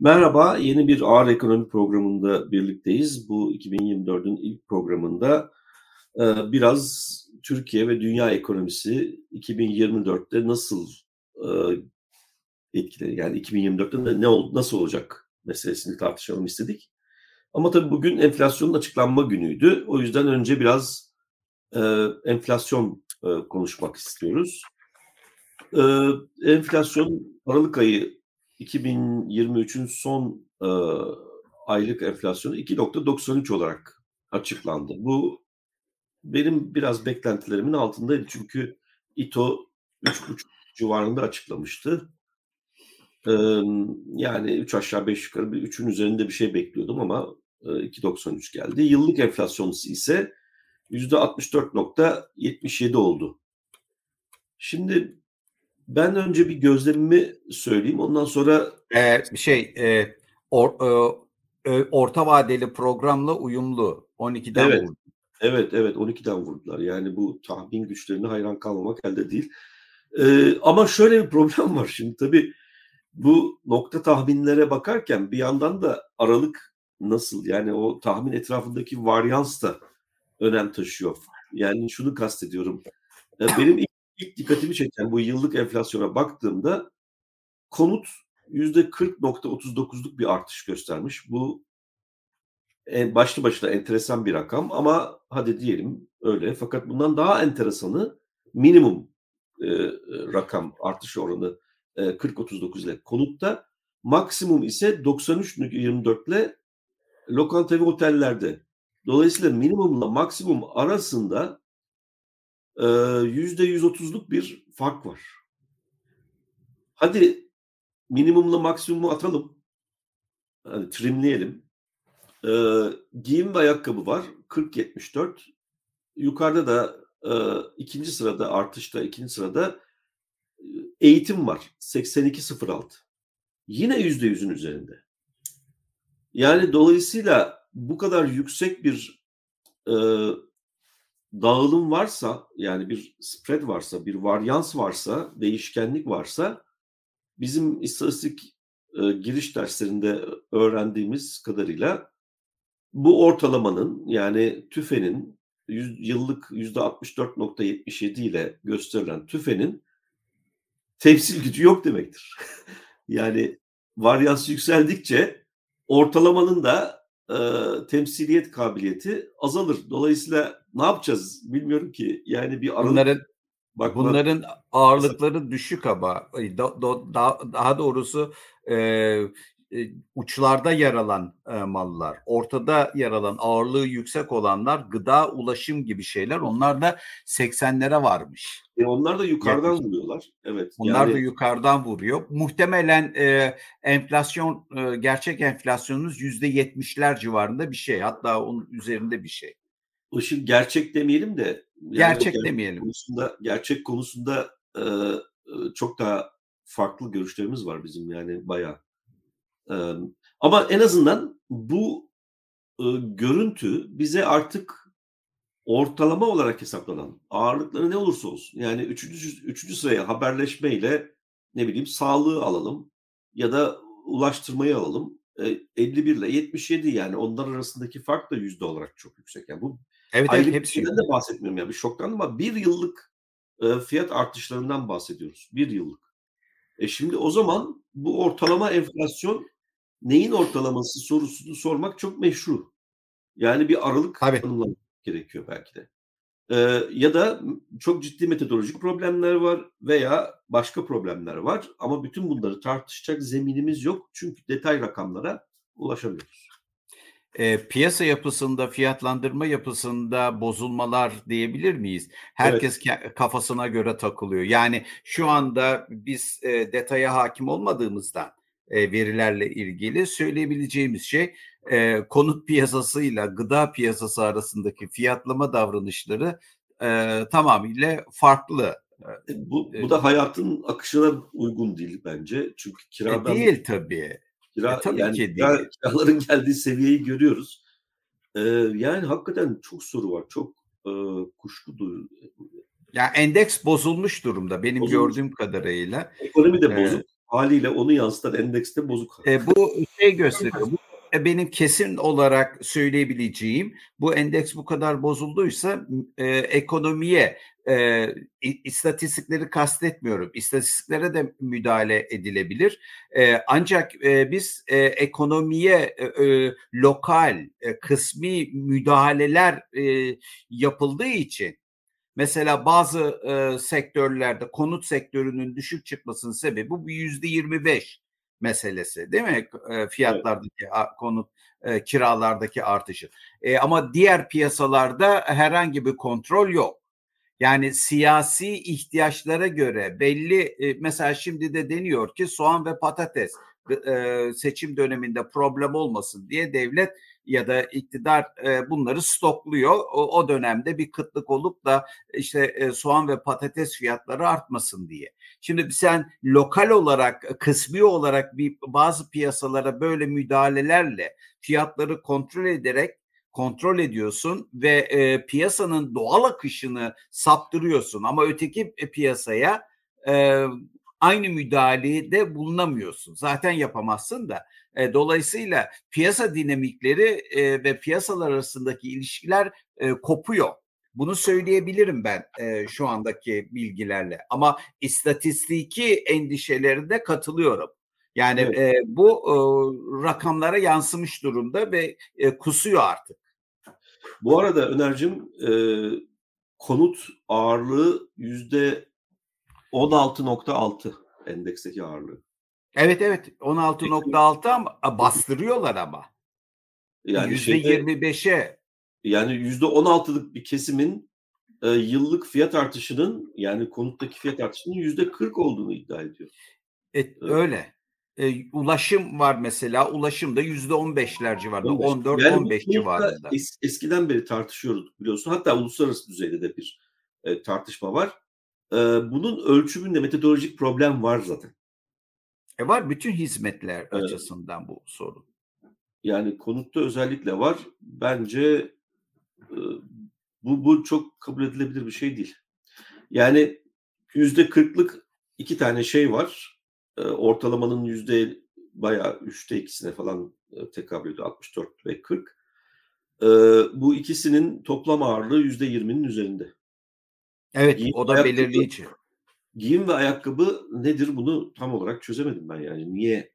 Merhaba, yeni bir Ağır Ekonomi programında birlikteyiz. Bu 2024'ün ilk programında e, biraz Türkiye ve dünya ekonomisi 2024'te nasıl e, etkileri, yani 2024'te ne nasıl olacak meselesini tartışalım istedik. Ama tabii bugün enflasyonun açıklanma günüydü. O yüzden önce biraz e, enflasyon konuşmak istiyoruz. Enflasyon Aralık ayı 2023'ün son e, aylık enflasyonu 2.93 olarak açıklandı. Bu benim biraz beklentilerimin altındaydı çünkü İTO 3.5 civarında açıklamıştı. Ee, yani 3 aşağı 5 yukarı bir 3'ün üzerinde bir şey bekliyordum ama e, 2.93 geldi. Yıllık enflasyonu ise %64.77 oldu. Şimdi ben önce bir gözlemimi söyleyeyim. Ondan sonra ee, şey e, or, e, orta vadeli programla uyumlu 12'den evet, vurdu. Evet evet 12'den vurdular. Yani bu tahmin güçlerine hayran kalmamak elde değil. Ee, ama şöyle bir problem var şimdi tabii bu nokta tahminlere bakarken bir yandan da aralık nasıl yani o tahmin etrafındaki varyans da önem taşıyor. Yani şunu kastediyorum. Benim ilk ilk dikkatimi çeken bu yıllık enflasyona baktığımda konut yüzde 40.39'luk bir artış göstermiş. Bu en başlı başına enteresan bir rakam ama hadi diyelim öyle. Fakat bundan daha enteresanı minimum e, rakam artış oranı e, 40-39 ile konutta maksimum ise 93.24 ile lokanta ve otellerde. Dolayısıyla minimumla maksimum arasında yüzde yüz otuzluk bir fark var. Hadi minimumla maksimumu atalım. Hani trimleyelim. Ee, giyim ve ayakkabı var 40-74. Yukarıda da e, ikinci sırada artışta ikinci sırada eğitim var 82-06. Yine yüzde yüzün üzerinde. Yani dolayısıyla bu kadar yüksek bir e, dağılım varsa yani bir spread varsa, bir varyans varsa, değişkenlik varsa bizim istatistik e, giriş derslerinde öğrendiğimiz kadarıyla bu ortalamanın yani tüfenin yüz, yıllık %64.77 ile gösterilen tüfenin temsil gücü yok demektir. yani varyans yükseldikçe ortalamanın da e, temsiliyet kabiliyeti azalır. Dolayısıyla ne yapacağız bilmiyorum ki. Yani bir aralık bunların bakma... bunların ağırlıkları düşük ama da, da, daha doğrusu e, uçlarda yer alan e, mallar, ortada yer alan ağırlığı yüksek olanlar gıda, ulaşım gibi şeyler. Onlar da 80'lere varmış. E onlar da yukarıdan Yaklaşık. vuruyorlar. Evet. Onlar yani... da yukarıdan vuruyor. Muhtemelen e, enflasyon, e, gerçek enflasyonunuz yüzde yetmişler civarında bir şey. Hatta onun üzerinde bir şey. Işın gerçek demeyelim de. Yani gerçek demeyelim. Konusunda, gerçek konusunda e, çok daha farklı görüşlerimiz var bizim yani bayağı ama en azından bu e, görüntü bize artık ortalama olarak hesaplanan ağırlıkları ne olursa olsun yani üçüncü, üçüncü sıraya haberleşmeyle ne bileyim sağlığı alalım ya da ulaştırmayı alalım. E, 51 ile 77 yani onlar arasındaki fark da yüzde olarak çok yüksek. Yani bu evet, ayrı evet, hepsi. de bahsetmiyorum yani bir şoktan ama bir yıllık e, fiyat artışlarından bahsediyoruz. Bir yıllık. E şimdi o zaman bu ortalama enflasyon neyin ortalaması sorusunu sormak çok meşru. Yani bir aralık tanımlamak gerekiyor belki de. Ee, ya da çok ciddi metodolojik problemler var veya başka problemler var ama bütün bunları tartışacak zeminimiz yok çünkü detay rakamlara ulaşamıyoruz. E, piyasa yapısında, fiyatlandırma yapısında bozulmalar diyebilir miyiz? Herkes evet. kafasına göre takılıyor. Yani şu anda biz e, detaya hakim olmadığımızdan e, verilerle ilgili söyleyebileceğimiz şey e, konut piyasasıyla gıda piyasası arasındaki fiyatlama davranışları e, tamamıyla farklı. E, bu, bu da hayatın akışına uygun değil bence. Çünkü kiradan... E değil tabii. Kira, e, tabii yani ki kira, değil. Kiraların geldiği seviyeyi görüyoruz. Ee, yani hakikaten çok soru var. Çok e, kuşku duyuyor. Ya endeks bozulmuş durumda benim bozulmuş. gördüğüm kadarıyla. Ekonomi de bozuk. haliyle onu yansıtan endekste bozuk. E, bu şey gösteriyor. Bu benim kesin olarak söyleyebileceğim bu endeks bu kadar bozulduysa e, ekonomiye e, istatistikleri kastetmiyorum. İstatistiklere de müdahale edilebilir. E, ancak e, biz e, ekonomiye e, e, lokal, e, kısmi müdahaleler e, yapıldığı için Mesela bazı e, sektörlerde konut sektörünün düşük çıkmasının sebebi bu yüzde yirmi beş meselesi değil mi? E, fiyatlardaki konut e, kiralardaki artışı. E, ama diğer piyasalarda herhangi bir kontrol yok. Yani siyasi ihtiyaçlara göre belli e, mesela şimdi de deniyor ki soğan ve patates e, seçim döneminde problem olmasın diye devlet ya da iktidar e, bunları stokluyor. O, o dönemde bir kıtlık olup da işte e, soğan ve patates fiyatları artmasın diye. Şimdi sen lokal olarak, kısmi olarak bir bazı piyasalara böyle müdahalelerle fiyatları kontrol ederek kontrol ediyorsun ve e, piyasanın doğal akışını saptırıyorsun ama öteki piyasaya e, aynı müdahalede bulunamıyorsun. Zaten yapamazsın da. E, dolayısıyla piyasa dinamikleri e, ve piyasalar arasındaki ilişkiler e, kopuyor. Bunu söyleyebilirim ben e, şu andaki bilgilerle. Ama istatistiki endişelerinde katılıyorum. Yani evet. e, bu e, rakamlara yansımış durumda ve e, kusuyor artık. Bu arada Öner'cim e, konut ağırlığı yüzde 16.6 endeksteki ağırlığı. Evet evet 16.6 ama bastırıyorlar ama. Yani %25'e. Yani %16'lık bir kesimin e, yıllık fiyat artışının yani konuttaki fiyat artışının %40 olduğunu iddia ediyor. E, evet. Öyle. E, ulaşım var mesela. Ulaşım da yüzde on beşler civarında. 14-15 civarında. Es, eskiden beri tartışıyoruz biliyorsun. Hatta uluslararası düzeyde de bir e, tartışma var. E, bunun ölçümünde metodolojik problem var zaten. E var bütün hizmetler evet. açısından bu sorun. Yani konutta özellikle var. Bence bu, bu çok kabul edilebilir bir şey değil. Yani yüzde kırklık iki tane şey var. Ortalamanın yüzde bayağı üçte ikisine falan tekabül ediyor. 64 ve 40. E, bu ikisinin toplam ağırlığı yüzde yirminin üzerinde. Evet Giyim o da belirleyici. Giyim ve ayakkabı nedir bunu tam olarak çözemedim ben yani. Niye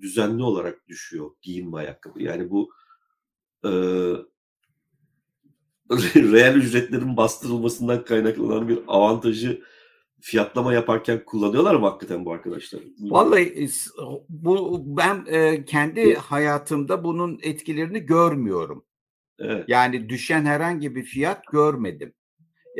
düzenli olarak düşüyor giyim ve ayakkabı? Yani bu e, reel ücretlerin bastırılmasından kaynaklanan bir avantajı fiyatlama yaparken kullanıyorlar mı hakikaten bu arkadaşlar? Vallahi bu ben e, kendi hayatımda bunun etkilerini görmüyorum. Evet. Yani düşen herhangi bir fiyat görmedim.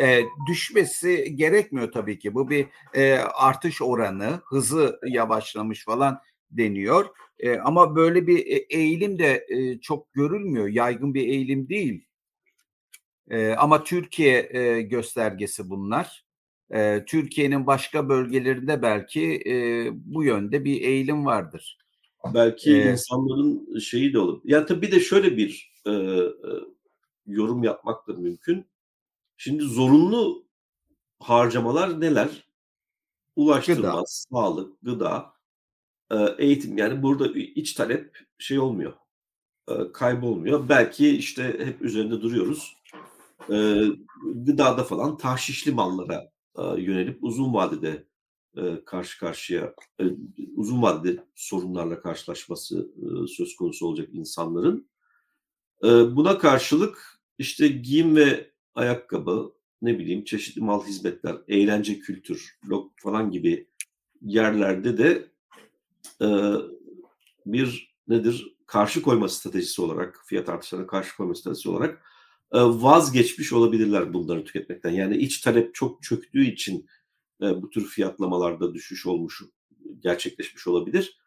E, düşmesi gerekmiyor tabii ki. Bu bir e, artış oranı, hızı yavaşlamış falan deniyor. E, ama böyle bir eğilim de e, çok görülmüyor. Yaygın bir eğilim değil. E, ama Türkiye e, göstergesi bunlar. E, Türkiye'nin başka bölgelerinde belki e, bu yönde bir eğilim vardır. Belki ee, insanların şeyi de olur. Ya tabii bir de şöyle bir e, e, yorum yapmak da mümkün. Şimdi zorunlu harcamalar neler? Ulaştırma, gıda. sağlık, gıda, e, eğitim. Yani burada iç talep şey olmuyor, e, kaybolmuyor. Belki işte hep üzerinde duruyoruz. E, gıdada falan tahşişli mallara yönelip uzun vadede karşı karşıya uzun vadede sorunlarla karşılaşması söz konusu olacak insanların. Buna karşılık işte giyim ve ayakkabı, ne bileyim çeşitli mal hizmetler, eğlence kültür falan gibi yerlerde de bir nedir karşı koyma stratejisi olarak fiyat artışlarına karşı koyma stratejisi olarak vazgeçmiş olabilirler bunları tüketmekten. Yani iç talep çok çöktüğü için bu tür fiyatlamalarda düşüş olmuş, gerçekleşmiş olabilir.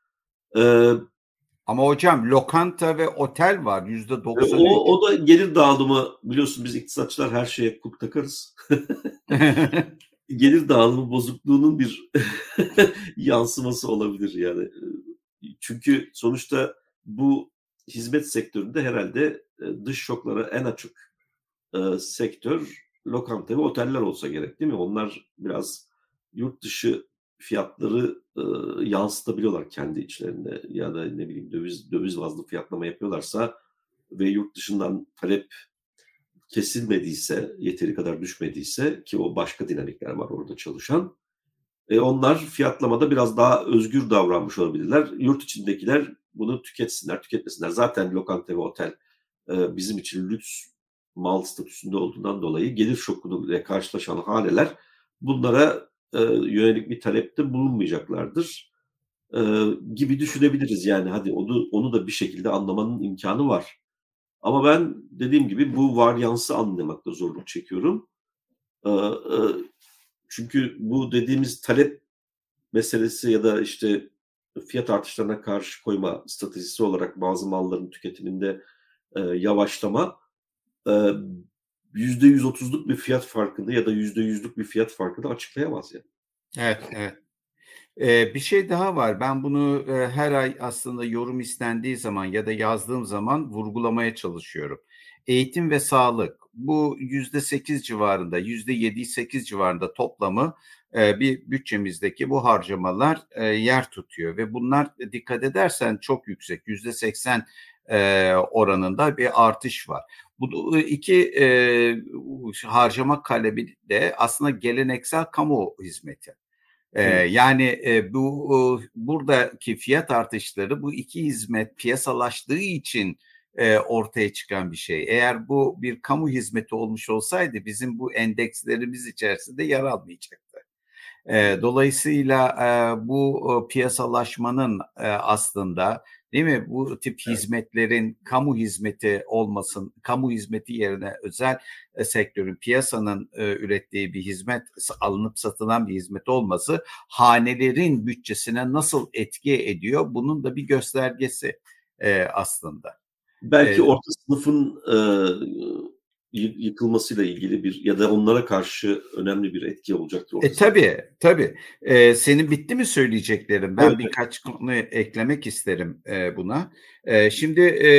Ama hocam lokanta ve otel var yüzde doksan. O, o da gelir dağılımı biliyorsun biz iktisatçılar her şeye kuk takarız. gelir dağılımı bozukluğunun bir yansıması olabilir yani. Çünkü sonuçta bu hizmet sektöründe herhalde dış şoklara en açık e, sektör lokanta ve oteller olsa gerek değil mi? Onlar biraz yurt dışı fiyatları e, yansıtabiliyorlar kendi içlerinde ya da ne bileyim döviz döviz bazlı fiyatlama yapıyorlarsa ve yurt dışından talep kesilmediyse, yeteri kadar düşmediyse ki o başka dinamikler var orada çalışan. E, onlar fiyatlamada biraz daha özgür davranmış olabilirler. Yurt içindekiler bunu tüketsinler, tüketmesinler. Zaten lokanta ve otel e, bizim için lüks mal statüsünde olduğundan dolayı gelir şokuyla karşılaşan haleler bunlara e, yönelik bir talepte bulunmayacaklardır e, gibi düşünebiliriz. Yani hadi onu, onu da bir şekilde anlamanın imkanı var. Ama ben dediğim gibi bu varyansı anlamakta zorluk çekiyorum. E, e, çünkü bu dediğimiz talep meselesi ya da işte fiyat artışlarına karşı koyma stratejisi olarak bazı malların tüketiminde e, yavaşlama yüzde yüz otuzluk bir fiyat farkını ya da yüzde yüzlük bir fiyat farkını açıklayamaz yani. Evet, evet. Ee, bir şey daha var. Ben bunu e, her ay aslında yorum istendiği zaman ya da yazdığım zaman vurgulamaya çalışıyorum. Eğitim ve sağlık bu yüzde sekiz civarında, yüzde yedi sekiz civarında toplamı e, bir bütçemizdeki bu harcamalar e, yer tutuyor ve bunlar dikkat edersen çok yüksek, yüzde seksen e, oranında bir artış var. Bu iki e, harcama kalemi de aslında geleneksel kamu hizmeti. E, yani e, bu e, buradaki fiyat artışları bu iki hizmet piyasalaştığı için e, ortaya çıkan bir şey. Eğer bu bir kamu hizmeti olmuş olsaydı bizim bu endekslerimiz içerisinde yer almayacaktı. E, dolayısıyla e, bu e, piyasalaşmanın e, aslında Değil mi? Bu tip evet. hizmetlerin kamu hizmeti olmasın, kamu hizmeti yerine özel e, sektörün, piyasanın e, ürettiği bir hizmet, alınıp satılan bir hizmet olması hanelerin bütçesine nasıl etki ediyor? Bunun da bir göstergesi e, aslında. Belki ee, orta sınıfın e, yıkılmasıyla ilgili bir ya da onlara karşı önemli bir etki olacaktır. E, tabii tabii. E, senin bitti mi söyleyeceklerim? Ben evet. birkaç konu eklemek isterim e, buna. E, şimdi e,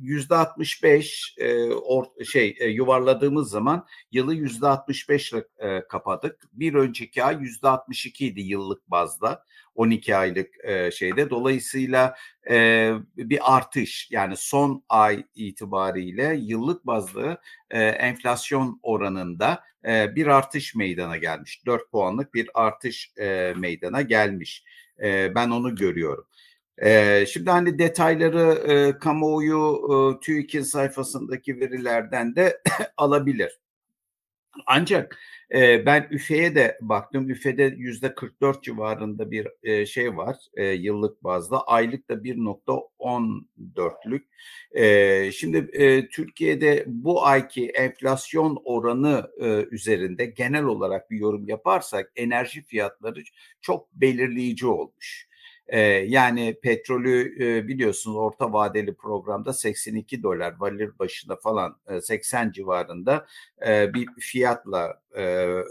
yüzde 65 e, or, şey e, yuvarladığımız zaman yılı yüzde 65 ile e, kapadık. Bir önceki ay yüzde 62 idi yıllık bazda. 12 aylık e, şeyde. Dolayısıyla e, bir artış yani son ay itibariyle yıllık bazlı e, enflasyon oranında e, bir artış meydana gelmiş. 4 puanlık bir artış e, meydana gelmiş. E, ben onu görüyorum. Ee, şimdi hani detayları e, kamuoyu e, TÜİK'in sayfasındaki verilerden de alabilir. Ancak e, ben üfeye de baktım. Üfede yüzde 44 civarında bir e, şey var e, yıllık bazda. Aylık da 1.14'lük. E, şimdi e, Türkiye'de bu ayki enflasyon oranı e, üzerinde genel olarak bir yorum yaparsak enerji fiyatları çok belirleyici olmuş. Yani petrolü biliyorsunuz orta vadeli programda 82 dolar varil başına falan e, 80 civarında bir fiyatla e,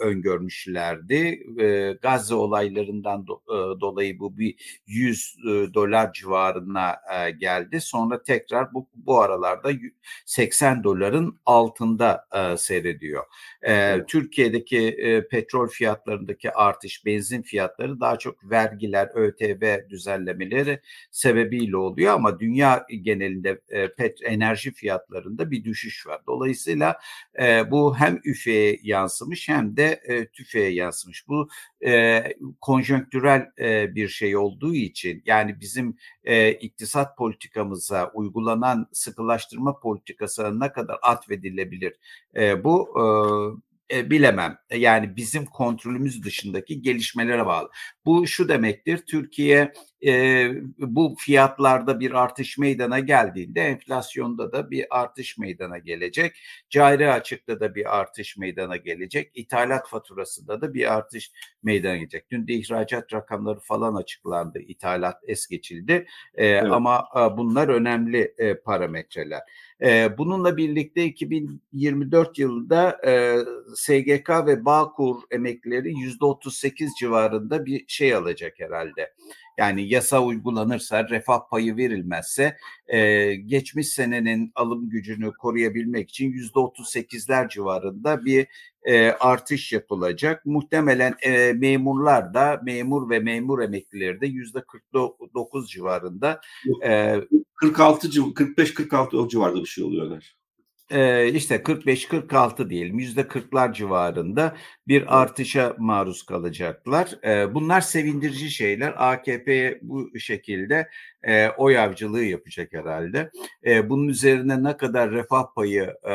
öngörmüşlerdi. E, Gazze olaylarından do, e, dolayı bu bir 100 e, dolar civarına e, geldi. Sonra tekrar bu, bu aralarda 80 doların altında e, seyrediyor. E, evet. Türkiye'deki e, petrol fiyatlarındaki artış, benzin fiyatları daha çok vergiler, ÖTV düzenlemeleri sebebiyle oluyor ama dünya genelinde e, pet, enerji fiyatlarında bir düşüş var. Dolayısıyla e, bu hem üfeye yansımış hem de e, tüfeğe yansımış. Bu e, konjonktürel e, bir şey olduğu için yani bizim e, iktisat politikamıza uygulanan sıkılaştırma politikasına ne kadar atfedilebilir e, bu e, e, bilemem. Yani bizim kontrolümüz dışındaki gelişmelere bağlı. Bu şu demektir. Türkiye e, bu fiyatlarda bir artış meydana geldiğinde enflasyonda da bir artış meydana gelecek. Cari açıkta da bir artış meydana gelecek. İthalat faturasında da bir artış meydana gelecek. Dün de ihracat rakamları falan açıklandı. İthalat es geçildi. E, evet. Ama e, bunlar önemli e, parametreler. E, bununla birlikte 2024 yılında e, SGK ve Bağkur emeklileri %38 civarında bir şey alacak herhalde Yani yasa uygulanırsa, refah payı verilmezse e, geçmiş senenin alım gücünü koruyabilmek için yüzde otuz sekizler civarında bir e, artış yapılacak. Muhtemelen e, memurlar da memur ve memur emeklileri de yüzde 49 civarında. 46 45-46 o civarda bir şey oluyor Öner e, işte 45-46 diyelim yüzde 40'lar civarında bir artışa maruz kalacaklar. E, bunlar sevindirici şeyler. AKP bu şekilde e, oy avcılığı yapacak herhalde. E, bunun üzerine ne kadar refah payı e,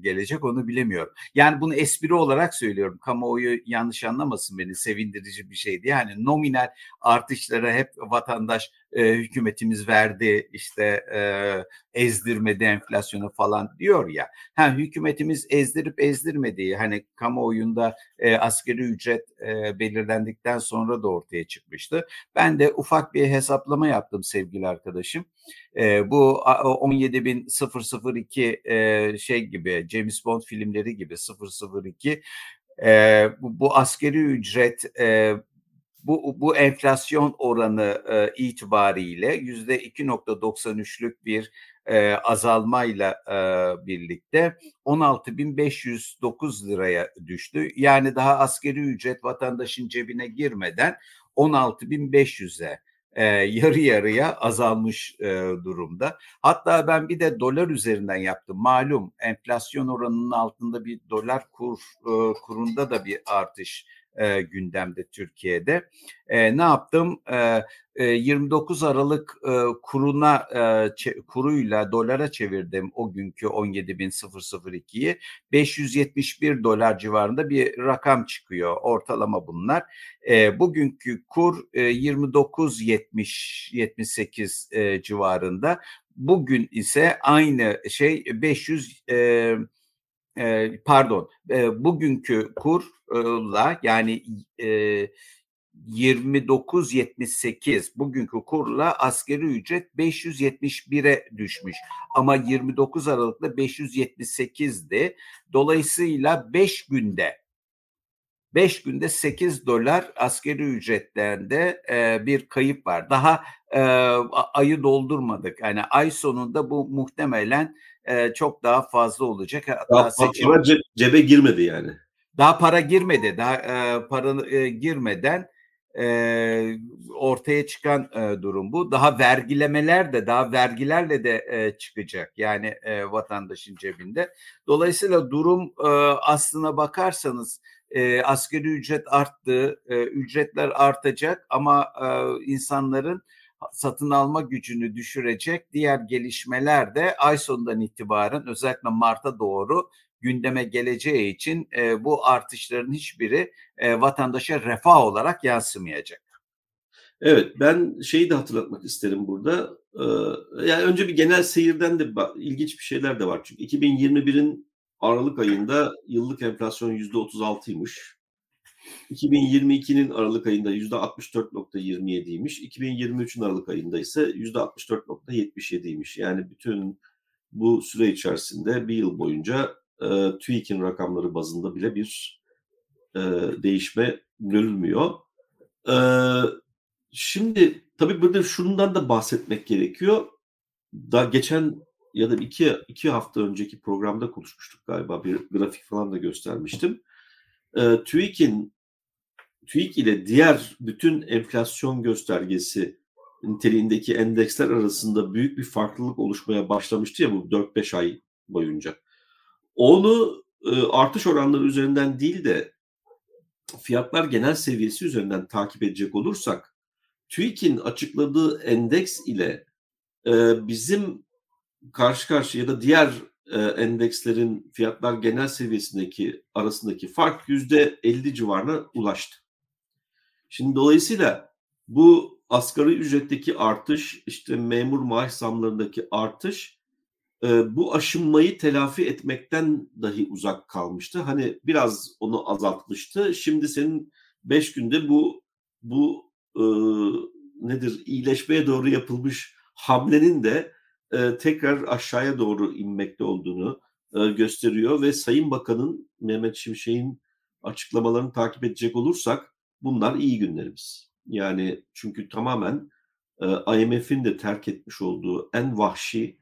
gelecek onu bilemiyorum. Yani bunu espri olarak söylüyorum. Kamuoyu yanlış anlamasın beni sevindirici bir şeydi. Yani nominal artışlara hep vatandaş e, hükümetimiz verdi işte e, ezdirmedi enflasyonu falan diyor ya. Ha hükümetimiz ezdirip ezdirmediği hani kamuoyunda e, askeri ücret e, belirlendikten sonra da ortaya çıkmıştı. Ben de ufak bir hesaplama yaptım sevgili arkadaşım. E, bu 17.002 e, şey gibi James Bond filmleri gibi 002 e, bu, bu askeri ücret e, bu, bu enflasyon oranı e, itibariyle yüzde 2.93'lük bir e, azalmayla e, birlikte 16.509 liraya düştü. Yani daha askeri ücret vatandaşın cebine girmeden 16.500'e e, yarı yarıya azalmış e, durumda. Hatta ben bir de dolar üzerinden yaptım. Malum enflasyon oranının altında bir dolar kur e, kurunda da bir artış e, gündemde Türkiye'de. E, ne yaptım? E, e, 29 Aralık e, kuruna e, kuruyla dolara çevirdim o günkü 17.002'yi. 571 dolar civarında bir rakam çıkıyor. Ortalama bunlar. E, bugünkü kur e, 29.70 78 e, civarında. Bugün ise aynı şey 500 e, e, pardon e, bugünkü kurla yani e, 29.78 bugünkü kurla askeri ücret 571'e düşmüş. Ama 29 Aralık'ta 578'di. Dolayısıyla 5 günde 5 günde 8 dolar askeri ücretlerde e, bir kayıp var. Daha e, ayı doldurmadık. Yani ay sonunda bu muhtemelen e, çok daha fazla olacak. Hatta daha seçim... para cebe girmedi yani. Daha para girmedi. Daha e, para e, girmeden e, ortaya çıkan e, durum bu. Daha vergilemeler de daha vergilerle de e, çıkacak yani e, vatandaşın cebinde. Dolayısıyla durum e, aslına bakarsanız e, asgari ücret arttı, e, ücretler artacak ama e, insanların satın alma gücünü düşürecek diğer gelişmeler de ay sonundan itibaren özellikle Mart'a doğru gündeme geleceği için e, bu artışların hiçbiri e, vatandaşa refah olarak yansımayacak. Evet ben şeyi de hatırlatmak isterim burada. Ee, yani önce bir genel seyirden de ilginç bir şeyler de var. Çünkü 2021'in Aralık ayında yıllık enflasyon %36'ymış. 2022'nin Aralık ayında %64.27'ymiş. 2023'ün Aralık ayında ise %64.77'ymiş. Yani bütün bu süre içerisinde bir yıl boyunca e, TÜİK'in rakamları bazında bile bir e, değişme görülmüyor. E, şimdi tabii burada şundan da bahsetmek gerekiyor. Daha geçen ya da iki, iki hafta önceki programda konuşmuştuk galiba bir grafik falan da göstermiştim. E, TÜİK'in TÜİK ile diğer bütün enflasyon göstergesi niteliğindeki endeksler arasında büyük bir farklılık oluşmaya başlamıştı ya bu 4-5 ay boyunca. Onu e, artış oranları üzerinden değil de fiyatlar genel seviyesi üzerinden takip edecek olursak TÜİK'in açıkladığı endeks ile e, bizim karşı karşıya ya da diğer e, endekslerin fiyatlar genel seviyesindeki arasındaki fark yüzde 50 civarına ulaştı. Şimdi dolayısıyla bu asgari ücretteki artış, işte memur maaş zamlarındaki artış e, bu aşınmayı telafi etmekten dahi uzak kalmıştı. Hani biraz onu azaltmıştı. Şimdi senin beş günde bu bu e, nedir iyileşmeye doğru yapılmış hamlenin de e, tekrar aşağıya doğru inmekte olduğunu e, gösteriyor ve Sayın Bakan'ın Mehmet Şimşek'in açıklamalarını takip edecek olursak bunlar iyi günlerimiz. Yani çünkü tamamen e, IMF'in de terk etmiş olduğu en vahşi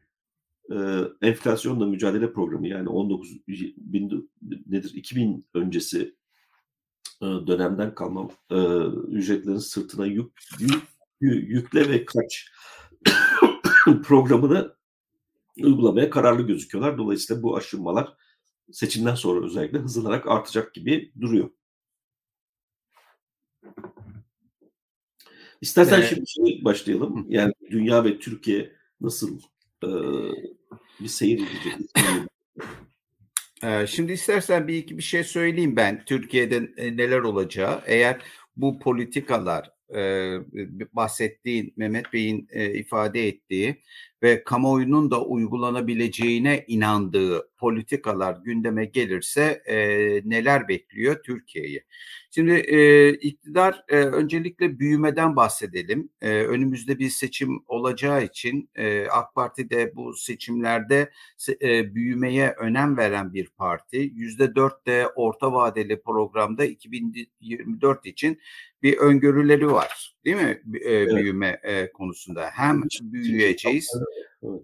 e, enflasyonla mücadele programı yani 19 bin, nedir 2000 öncesi e, dönemden kalma e, ücretlerin sırtına yük, yük yükle ve kaç programını uygulamaya kararlı gözüküyorlar. Dolayısıyla bu aşınmalar seçimden sonra özellikle hızlanarak artacak gibi duruyor. İstersen evet. şimdi başlayalım. Yani dünya ve Türkiye nasıl e, bir seyir edecek? Şimdi istersen bir iki bir şey söyleyeyim ben Türkiye'de neler olacağı. Eğer bu politikalar e, bahsettiğin Mehmet Bey'in e, ifade ettiği ve kamuoyunun da uygulanabileceğine inandığı politikalar gündeme gelirse e, neler bekliyor Türkiye'yi? Şimdi e, iktidar e, öncelikle büyümeden bahsedelim. E, önümüzde bir seçim olacağı için e, AK Parti de bu seçimlerde e, büyümeye önem veren bir parti. Yüzde dört de orta vadeli programda 2024 için bir öngörüleri var değil mi e, evet. büyüme e, konusunda? Hem büyüyeceğiz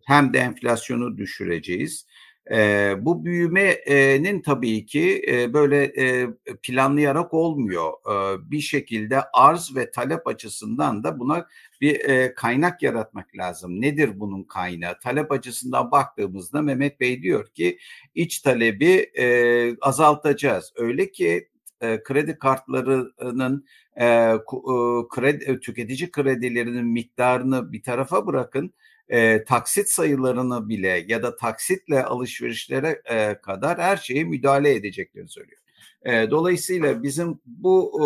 hem de enflasyonu düşüreceğiz. E, bu büyümenin tabii ki e, böyle e, planlayarak olmuyor. E, bir şekilde arz ve talep açısından da buna bir e, kaynak yaratmak lazım. Nedir bunun kaynağı? Talep açısından baktığımızda Mehmet Bey diyor ki iç talebi e, azaltacağız. Öyle ki e, kredi kartlarının e, kredi, tüketici kredilerinin miktarını bir tarafa bırakın e, taksit sayılarını bile ya da taksitle alışverişlere e, kadar her şeye müdahale edeceklerini söylüyor. E, dolayısıyla bizim bu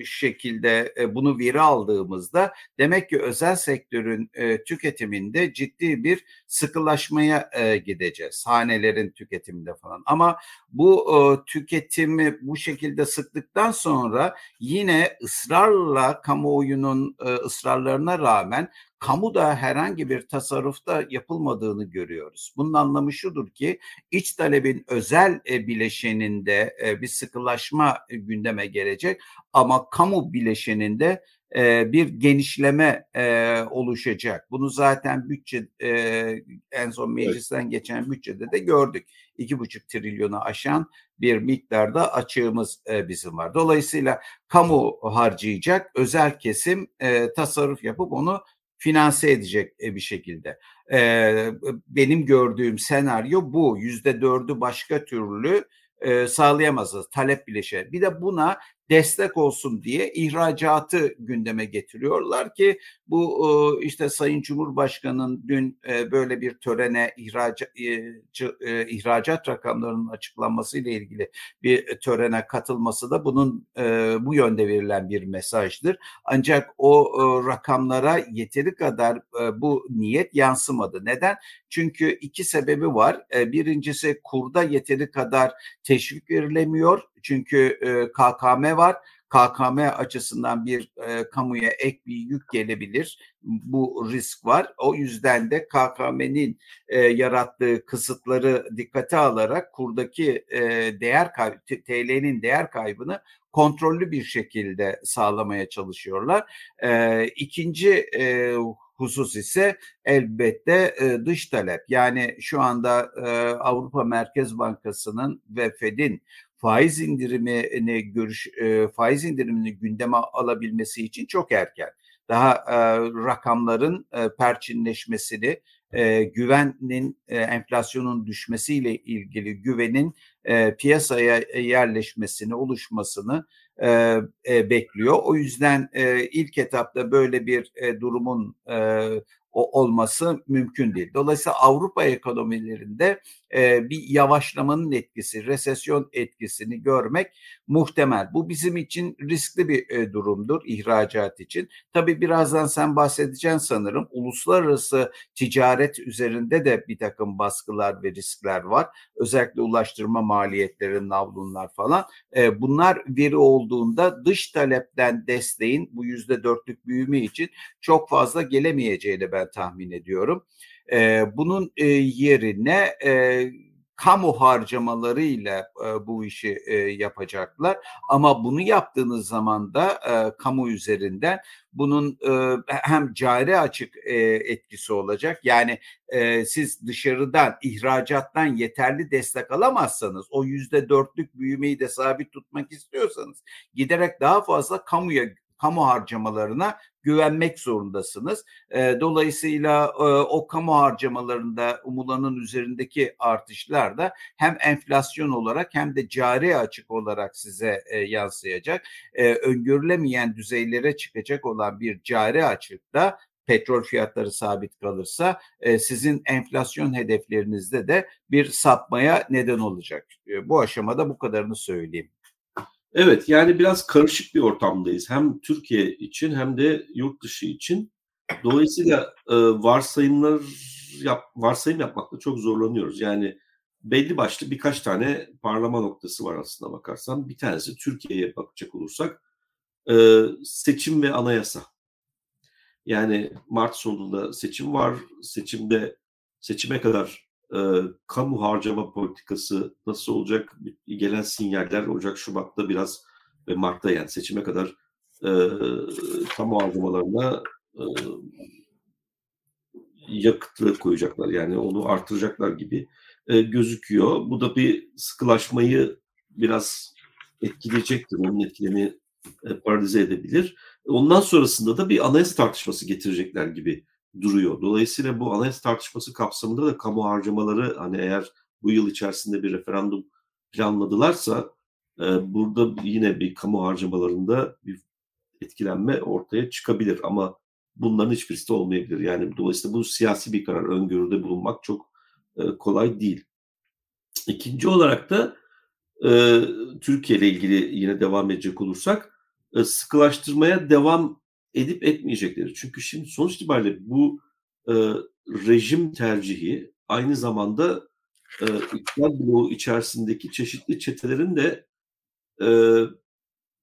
e, şekilde e, bunu veri aldığımızda demek ki özel sektörün e, tüketiminde ciddi bir sıkılaşmaya e, gideceğiz. Hanelerin tüketiminde falan. Ama bu e, tüketimi bu şekilde sıktıktan sonra yine ısrarla kamuoyunun e, ısrarlarına rağmen kamuda herhangi bir tasarrufta yapılmadığını görüyoruz. Bunun anlamı şudur ki iç talebin özel e, bileşeninde e, bir sıkılaşma e, gündeme gelecek ama kamu bileşeninde bir genişleme oluşacak. Bunu zaten bütçe en son meclisten geçen bütçede de gördük. İki buçuk trilyonu aşan bir miktarda açığımız bizim var. Dolayısıyla kamu harcayacak, özel kesim tasarruf yapıp onu finanse edecek e, bir şekilde. benim gördüğüm senaryo bu. Yüzde dördü başka türlü sağlayamazız. Talep bileşe. Bir de buna destek olsun diye ihracatı gündeme getiriyorlar ki bu e, işte Sayın Cumhurbaşkanı'nın dün e, böyle bir törene ihracat, e, ihracat rakamlarının açıklanması ile ilgili bir törene katılması da bunun bu yönde verilen bir mesajdır. Ancak o rakamlara yeteri kadar bu niyet yansımadı. Neden? Çünkü iki sebebi var. Birincisi kurda yeteri kadar teşvik verilemiyor çünkü e, KKM var. KKM açısından bir e, kamuya ek bir yük gelebilir. Bu risk var. O yüzden de KKM'nin e, yarattığı kısıtları dikkate alarak kurdaki e, değer kaybı, TL'nin değer kaybını kontrollü bir şekilde sağlamaya çalışıyorlar. E, ikinci e, husus ise elbette e, dış talep. Yani şu anda e, Avrupa Merkez Bankası'nın ve Fed'in faiz indirimini görüş e, faiz indirimini gündeme alabilmesi için çok erken. Daha e, rakamların e, perçinleşmesini, e, güvenin e, enflasyonun düşmesiyle ilgili güvenin e, piyasaya yerleşmesini, oluşmasını e, e, bekliyor. O yüzden e, ilk etapta böyle bir e, durumun e, o olması mümkün değil. Dolayısıyla Avrupa ekonomilerinde bir yavaşlamanın etkisi, resesyon etkisini görmek muhtemel. Bu bizim için riskli bir durumdur ihracat için. Tabii birazdan sen bahsedeceksin sanırım. Uluslararası ticaret üzerinde de bir takım baskılar ve riskler var. Özellikle ulaştırma maliyetleri, navlunlar falan. Bunlar veri olduğunda dış talepten desteğin bu yüzde dörtlük büyüme için çok fazla gelemeyeceğini ben tahmin ediyorum. E, bunun e, yerine e, kamu harcamalarıyla e, bu işi e, yapacaklar. Ama bunu yaptığınız zaman da e, kamu üzerinden bunun e, hem cari açık e, etkisi olacak. Yani e, siz dışarıdan ihracattan yeterli destek alamazsanız o yüzde dörtlük büyümeyi de sabit tutmak istiyorsanız giderek daha fazla kamuya kamu harcamalarına güvenmek zorundasınız. Dolayısıyla o kamu harcamalarında umulanın üzerindeki artışlar da hem enflasyon olarak hem de cari açık olarak size e, yansıyacak. Öngörülemeyen düzeylere çıkacak olan bir cari açıkta petrol fiyatları sabit kalırsa sizin enflasyon hedeflerinizde de bir sapmaya neden olacak. Bu aşamada bu kadarını söyleyeyim. Evet yani biraz karışık bir ortamdayız. Hem Türkiye için hem de yurt dışı için. Dolayısıyla e, varsayımlar yap, varsayım yapmakta çok zorlanıyoruz. Yani belli başlı birkaç tane parlama noktası var aslında bakarsan. Bir tanesi Türkiye'ye bakacak olursak e, seçim ve anayasa. Yani Mart sonunda seçim var. Seçimde seçime kadar kamu harcama politikası nasıl olacak? Gelen sinyaller Ocak, Şubat'ta biraz ve Mart'ta yani seçime kadar e, kamu harcamalarına e, yakıtlı koyacaklar. Yani onu artıracaklar gibi e, gözüküyor. Bu da bir sıkılaşmayı biraz etkileyecektir. Onun etkilerini e, paralize edebilir. Ondan sonrasında da bir anayasa tartışması getirecekler gibi duruyor. Dolayısıyla bu anayasa tartışması kapsamında da kamu harcamaları hani eğer bu yıl içerisinde bir referandum planladılarsa e, burada yine bir kamu harcamalarında bir etkilenme ortaya çıkabilir ama bunların hiçbirisi de olmayabilir. Yani dolayısıyla bu siyasi bir karar öngörüde bulunmak çok e, kolay değil. İkinci olarak da e, Türkiye ile ilgili yine devam edecek olursak e, sıkılaştırmaya devam edip etmeyecekleri. Çünkü şimdi sonuç itibariyle bu e, rejim tercihi aynı zamanda e, iktidar bloğu içerisindeki çeşitli çetelerin de e,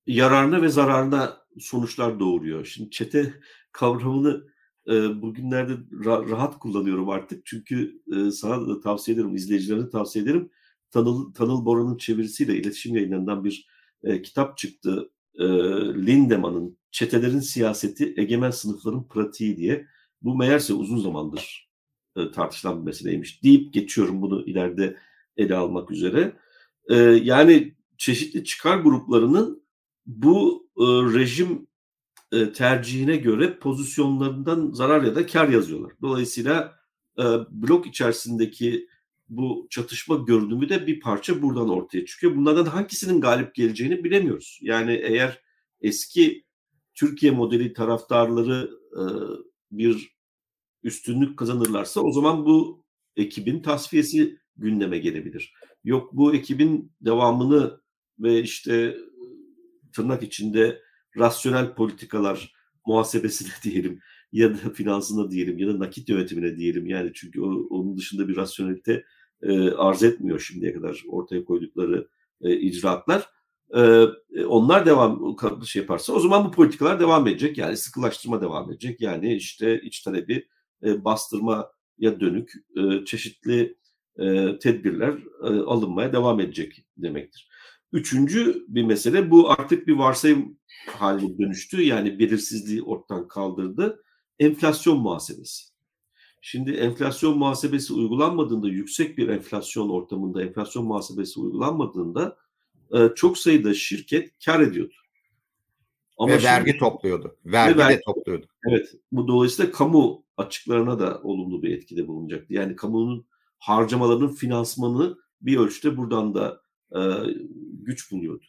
yararına ve zararına sonuçlar doğuruyor. Şimdi çete kavramını e, bugünlerde ra- rahat kullanıyorum artık. Çünkü e, sana da tavsiye ederim, izleyicilerine tavsiye ederim. Tanıl, Tanıl Bora'nın çevirisiyle iletişim yayınlarından bir e, kitap çıktı. E, Lindemann'ın Çetelerin Siyaseti, Egemen Sınıfların Pratiği diye. Bu meğerse uzun zamandır e, tartışılan bir meseleymiş deyip geçiyorum bunu ileride ele almak üzere. E, yani çeşitli çıkar gruplarının bu e, rejim e, tercihine göre pozisyonlarından zarar ya da kar yazıyorlar. Dolayısıyla e, blok içerisindeki bu çatışma görünümü de bir parça buradan ortaya çıkıyor. Bunlardan hangisinin galip geleceğini bilemiyoruz. Yani eğer eski Türkiye modeli taraftarları e, bir üstünlük kazanırlarsa o zaman bu ekibin tasfiyesi gündeme gelebilir. Yok bu ekibin devamını ve işte tırnak içinde rasyonel politikalar muhasebesine diyelim ya da finansına diyelim ya da nakit yönetimine diyelim yani çünkü o, onun dışında bir rasyonelite e, arz etmiyor şimdiye kadar ortaya koydukları e, icraatlar. E, onlar devam şey yaparsa o zaman bu politikalar devam edecek yani sıkılaştırma devam edecek yani işte iç talebi e, bastırmaya dönük e, çeşitli e, tedbirler alınmaya devam edecek demektir. Üçüncü bir mesele bu artık bir varsayım haline dönüştü. Yani belirsizliği ortadan kaldırdı. Enflasyon muhasebesi. Şimdi enflasyon muhasebesi uygulanmadığında, yüksek bir enflasyon ortamında enflasyon muhasebesi uygulanmadığında e, çok sayıda şirket kar ediyordu. Ama ve vergi topluyordu. Vergi, vergi de topluyordu. Evet. Bu dolayısıyla kamu açıklarına da olumlu bir etkide bulunacaktı. Yani kamunun harcamalarının finansmanı bir ölçüde buradan da e, güç buluyordu.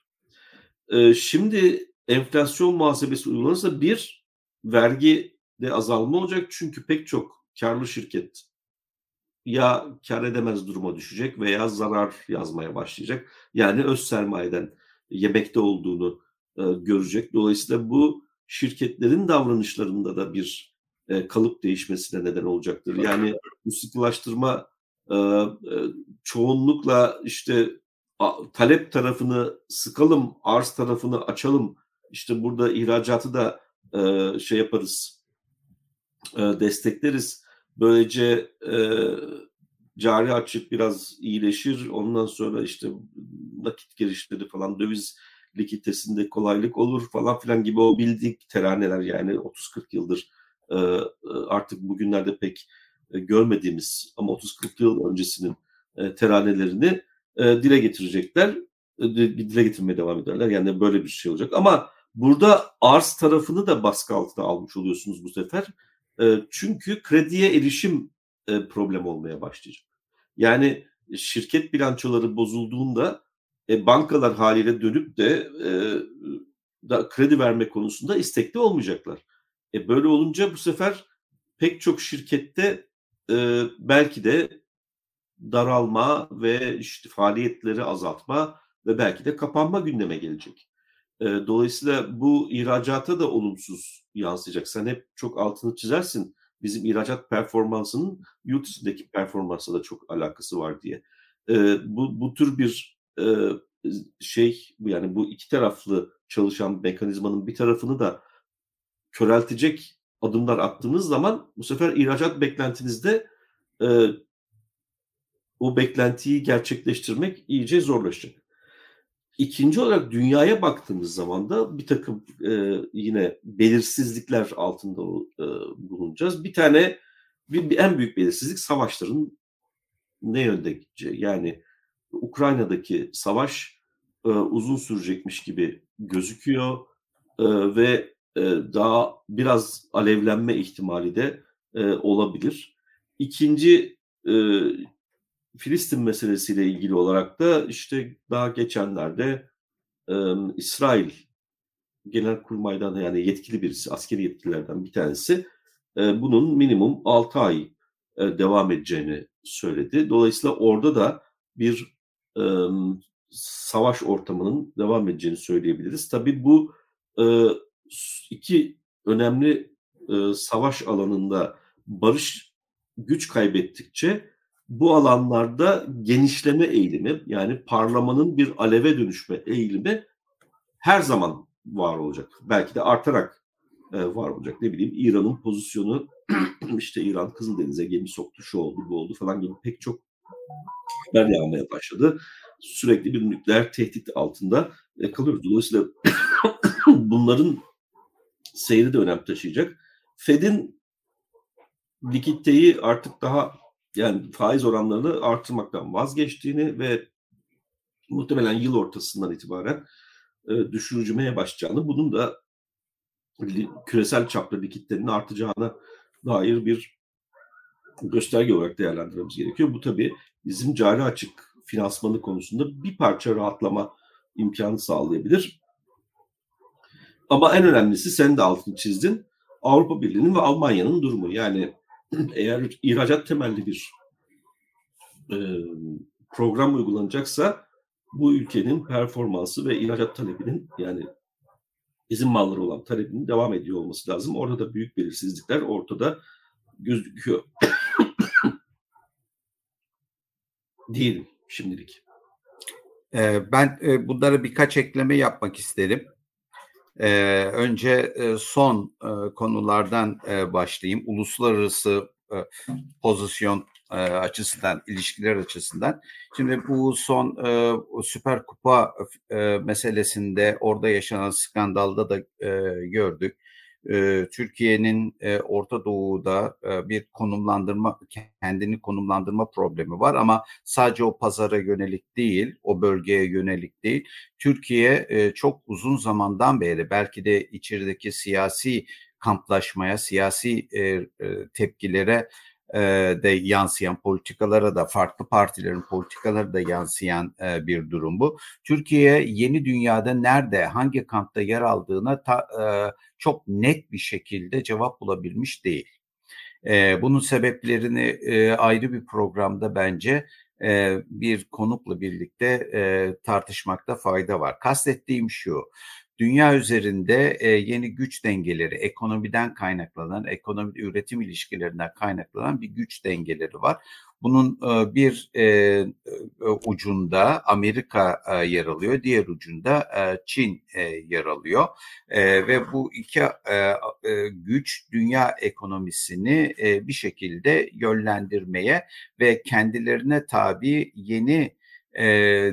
E, şimdi enflasyon muhasebesi uygulanırsa bir vergi de azalma olacak çünkü pek çok karlı şirket ya kar edemez duruma düşecek veya zarar yazmaya başlayacak. Yani öz sermayeden yemekte olduğunu e, görecek. Dolayısıyla bu şirketlerin davranışlarında da bir e, kalıp değişmesine neden olacaktır. Yani bu sıkılaştırma e, e, çoğunlukla işte a, talep tarafını sıkalım, arz tarafını açalım. İşte burada ihracatı da e, şey yaparız, e, destekleriz Böylece e, cari açık biraz iyileşir. Ondan sonra işte nakit girişleri falan döviz likiditesinde kolaylık olur falan filan gibi o bildik teraneler yani 30-40 yıldır e, e, artık bugünlerde pek e, görmediğimiz ama 30-40 yıl öncesinin teranelerini dile getirecekler. Dile getirmeye devam ederler. Yani böyle bir şey olacak. Ama burada arz tarafını da baskı altına almış oluyorsunuz bu sefer. Çünkü krediye erişim problem olmaya başlayacak. Yani şirket bilançoları bozulduğunda e, bankalar haliyle dönüp de e, da kredi verme konusunda istekli olmayacaklar. E, böyle olunca bu sefer pek çok şirkette e, belki de daralma ve işte faaliyetleri azaltma ve belki de kapanma gündeme gelecek. Dolayısıyla bu ihracata da olumsuz yansıyacak. Sen hep çok altını çizersin. Bizim ihracat performansının yurt içindeki performansla da çok alakası var diye. Bu, bu tür bir şey yani bu iki taraflı çalışan mekanizmanın bir tarafını da köreltecek adımlar attığınız zaman bu sefer ihracat beklentinizde o beklentiyi gerçekleştirmek iyice zorlaşacak. İkinci olarak dünyaya baktığımız zaman da bir takım e, yine belirsizlikler altında e, bulunacağız. Bir tane bir, bir en büyük belirsizlik savaşların ne yönde gideceği. Yani Ukrayna'daki savaş e, uzun sürecekmiş gibi gözüküyor e, ve e, daha biraz alevlenme ihtimali de e, olabilir. İkinci e, Filistin meselesiyle ilgili olarak da işte daha geçenlerde e, İsrail genel kurmaydan yani yetkili birisi, askeri yetkililerden bir tanesi e, bunun minimum 6 ay e, devam edeceğini söyledi. Dolayısıyla orada da bir e, savaş ortamının devam edeceğini söyleyebiliriz. Tabii bu e, iki önemli e, savaş alanında barış güç kaybettikçe bu alanlarda genişleme eğilimi yani parlamanın bir aleve dönüşme eğilimi her zaman var olacak. Belki de artarak e, var olacak. Ne bileyim İran'ın pozisyonu işte İran Kızıldeniz'e gemi soktu, şu oldu, bu oldu falan gibi pek çok haber yağmaya başladı. Sürekli bir nükleer tehdit altında e, kalıyoruz. Dolayısıyla bunların seyri de önem taşıyacak. Fed'in likiditeyi artık daha yani faiz oranlarını artırmaktan vazgeçtiğini ve muhtemelen yıl ortasından itibaren e, düşürücümeye başlayacağını, bunun da küresel çapta likiditenin artacağına dair bir gösterge olarak değerlendirmemiz gerekiyor. Bu tabii bizim cari açık finansmanı konusunda bir parça rahatlama imkanı sağlayabilir. Ama en önemlisi sen de altını çizdin. Avrupa Birliği'nin ve Almanya'nın durumu. Yani eğer ihracat temelli bir e, program uygulanacaksa bu ülkenin performansı ve ihracat talebinin yani izin malları olan talebinin devam ediyor olması lazım. Orada da büyük belirsizlikler ortada gözüküyor. Değilim şimdilik. Ben bunlara birkaç ekleme yapmak isterim. Önce son konulardan başlayayım. Uluslararası pozisyon açısından, ilişkiler açısından. Şimdi bu son Süper Kupa meselesinde orada yaşanan skandalda da gördük Türkiye'nin Orta Doğu'da bir konumlandırma, kendini konumlandırma problemi var ama sadece o pazara yönelik değil, o bölgeye yönelik değil. Türkiye çok uzun zamandan beri belki de içerideki siyasi kamplaşmaya, siyasi tepkilere de yansıyan politikalara da farklı partilerin politikaları da yansıyan bir durum bu. Türkiye yeni dünyada nerede, hangi kampta yer aldığına ta, çok net bir şekilde cevap bulabilmiş değil. bunun sebeplerini ayrı bir programda bence bir konukla birlikte tartışmakta fayda var. Kastettiğim şu, dünya üzerinde e, yeni güç dengeleri, ekonomiden kaynaklanan, ekonomi üretim ilişkilerinden kaynaklanan bir güç dengeleri var. Bunun e, bir e, e, ucunda Amerika yer alıyor, diğer ucunda Çin yer alıyor ve bu iki güç dünya ekonomisini bir şekilde yönlendirmeye ve kendilerine tabi yeni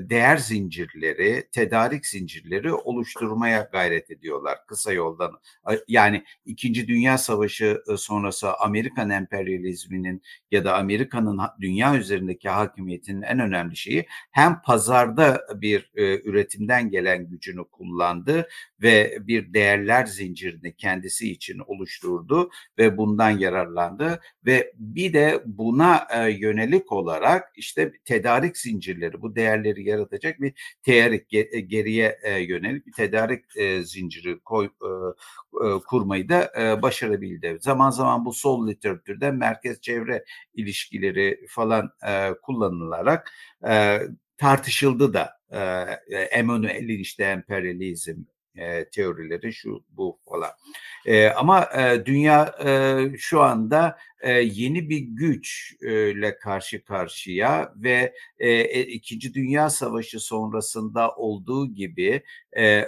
değer zincirleri, tedarik zincirleri oluşturmaya gayret ediyorlar kısa yoldan. Yani İkinci Dünya Savaşı sonrası Amerikan emperyalizminin ya da Amerika'nın dünya üzerindeki hakimiyetinin en önemli şeyi hem pazarda bir üretimden gelen gücünü kullandı ve bir değerler zincirini kendisi için oluşturdu ve bundan yararlandı ve bir de buna yönelik olarak işte tedarik zincirleri bu değerleri yaratacak bir tedarik e, geriye e, yönelik bir tedarik e, zinciri koy, kurmayı da başarabildi. Zaman zaman bu sol literatürde merkez çevre ilişkileri falan kullanılarak tartışıldı da e, Emanuel'in işte emperyalizm e, teorileri şu bu falan. Ama dünya şu anda yeni bir güçle karşı karşıya ve e, İkinci Dünya Savaşı sonrasında olduğu gibi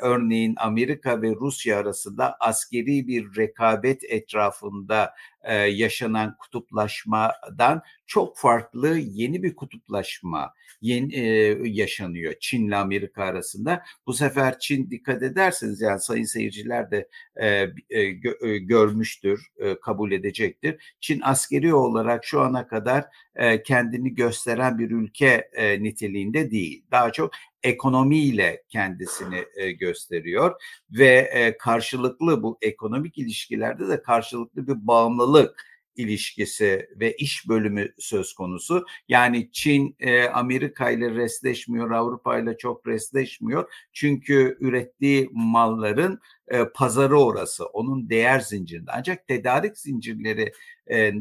örneğin Amerika ve Rusya arasında askeri bir rekabet etrafında e, yaşanan kutuplaşmadan çok farklı yeni bir kutuplaşma yeni, e, yaşanıyor Çin ile Amerika arasında. Bu sefer Çin dikkat ederseniz yani sayın seyirciler de gö, görmüştür, kabul edecektir. Çin askeri olarak şu ana kadar e, kendini gösteren bir ülke e, niteliğinde değil. Daha çok ekonomiyle kendisini e, gösteriyor ve e, karşılıklı bu ekonomik ilişkilerde de karşılıklı bir bağımlılık ilişkisi ve iş bölümü söz konusu. Yani Çin e, Amerika ile resleşmiyor, Avrupa ile çok resleşmiyor. Çünkü ürettiği malların e, pazarı orası, onun değer zincirinde. Ancak tedarik zincirleri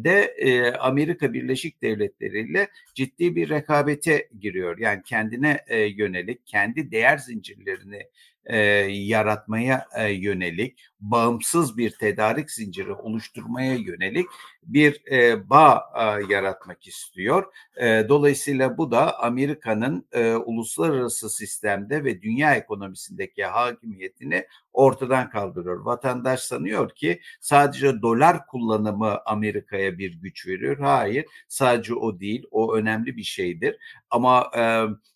de e, Amerika Birleşik Devletleri ile ciddi bir rekabete giriyor. Yani kendine e, yönelik, kendi değer zincirlerini e, yaratmaya e, yönelik, bağımsız bir tedarik zinciri oluşturmaya yönelik bir e, bağ e, yaratmak istiyor. E, dolayısıyla bu da Amerika'nın e, uluslararası sistemde ve dünya ekonomisindeki hakimiyetini ortadan kaldırıyor. Vatandaş sanıyor ki sadece dolar kullanımı Amerika'ya bir güç veriyor. Hayır, sadece o değil. O önemli bir şeydir. Ama e,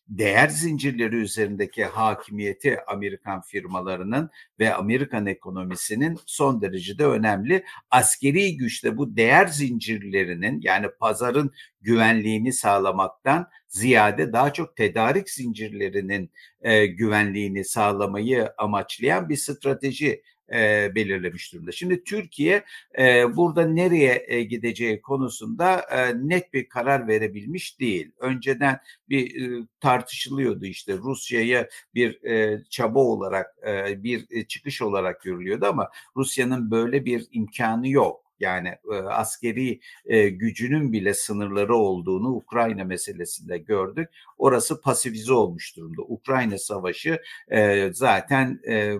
değer zincirleri üzerindeki hakimiyeti Amerikan firmalarının ve Amerikan ekonomisinin son derecede önemli. Askeri güçte bu değer zincirlerinin yani pazarın güvenliğini sağlamaktan ziyade daha çok tedarik zincirlerinin e, güvenliğini sağlamayı amaçlayan bir strateji e, belirlemiş durumda. Şimdi Türkiye e, burada nereye e, gideceği konusunda e, net bir karar verebilmiş değil. Önceden bir e, tartışılıyordu işte Rusya'ya bir e, çaba olarak e, bir e, çıkış olarak görülüyordu ama Rusya'nın böyle bir imkanı yok yani e, askeri e, gücünün bile sınırları olduğunu Ukrayna meselesinde gördük. Orası pasifize olmuş durumda. Ukrayna Savaşı e, zaten e,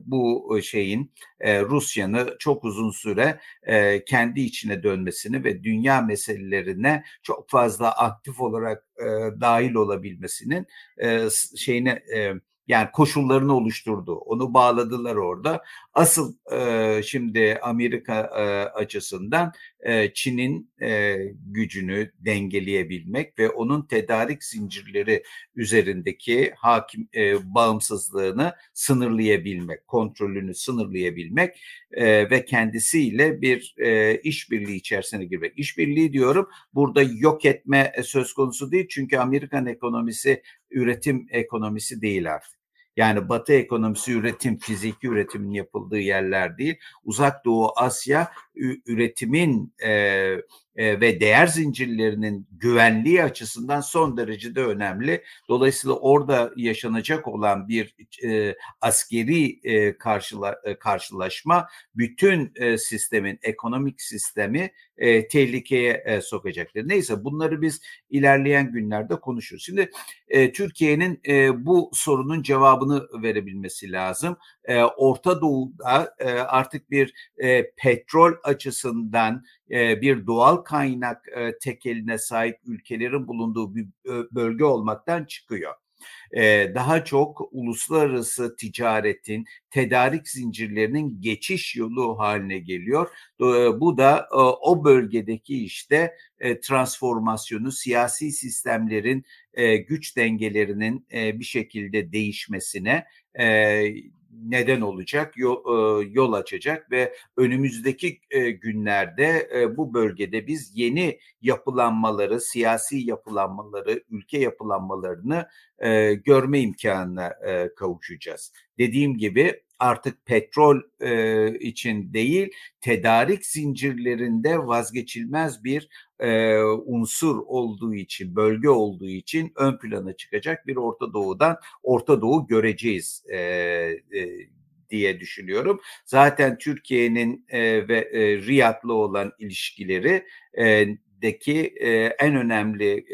bu şeyin e, Rusya'nı çok uzun süre e, kendi içine dönmesini ve dünya meselelerine çok fazla aktif olarak e, dahil olabilmesinin e, şeyine e, yani koşullarını oluşturdu. Onu bağladılar orada. Asıl e, şimdi Amerika e, açısından e, Çin'in e, gücünü dengeleyebilmek ve onun tedarik zincirleri üzerindeki hakim e, bağımsızlığını sınırlayabilmek, kontrolünü sınırlayabilmek e, ve kendisiyle bir e, işbirliği içerisine girmek. İşbirliği diyorum burada yok etme söz konusu değil çünkü Amerikan ekonomisi üretim ekonomisi değil artık. Yani Batı ekonomisi üretim, fiziki üretimin yapıldığı yerler değil. Uzak Doğu Asya üretimin e, e, ve değer zincirlerinin güvenliği açısından son derecede önemli. Dolayısıyla orada yaşanacak olan bir e, askeri e, karşıla, e, karşılaşma bütün e, sistemin, ekonomik sistemi e, tehlikeye e, sokacaktır. Neyse bunları biz ilerleyen günlerde konuşuruz. Şimdi e, Türkiye'nin e, bu sorunun cevabını verebilmesi lazım. E, Orta Doğu'da e, artık bir e, petrol açısından bir doğal kaynak e, tekeline sahip ülkelerin bulunduğu bir bölge olmaktan çıkıyor daha çok uluslararası ticaretin, tedarik zincirlerinin geçiş yolu haline geliyor. Bu da o bölgedeki işte transformasyonu, siyasi sistemlerin güç dengelerinin bir şekilde değişmesine neden olacak, yol, açacak ve önümüzdeki günlerde bu bölgede biz yeni yapılanmaları, siyasi yapılanmaları, ülke yapılanmalarını görme imkanına kavuşacağız. Dediğim gibi artık petrol için değil, tedarik zincirlerinde vazgeçilmez bir e, unsur olduğu için, bölge olduğu için ön plana çıkacak bir Orta Doğu'dan Orta Doğu göreceğiz e, e, diye düşünüyorum. Zaten Türkiye'nin e, ve e, Riyad'la olan ilişkileri e, deki e, en önemli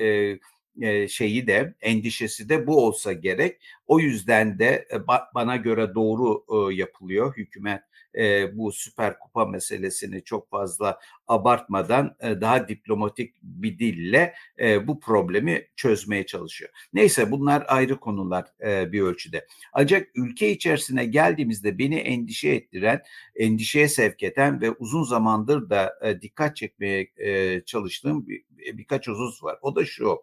e, şeyi de endişesi de bu olsa gerek. O yüzden de bana göre doğru yapılıyor hükümet e, bu Süper Kupa meselesini çok fazla abartmadan e, daha diplomatik bir dille e, bu problemi çözmeye çalışıyor. Neyse bunlar ayrı konular e, bir ölçüde. Ancak ülke içerisine geldiğimizde beni endişe ettiren, endişeye sevk eden ve uzun zamandır da e, dikkat çekmeye e, çalıştığım bir, birkaç husus var. O da şu.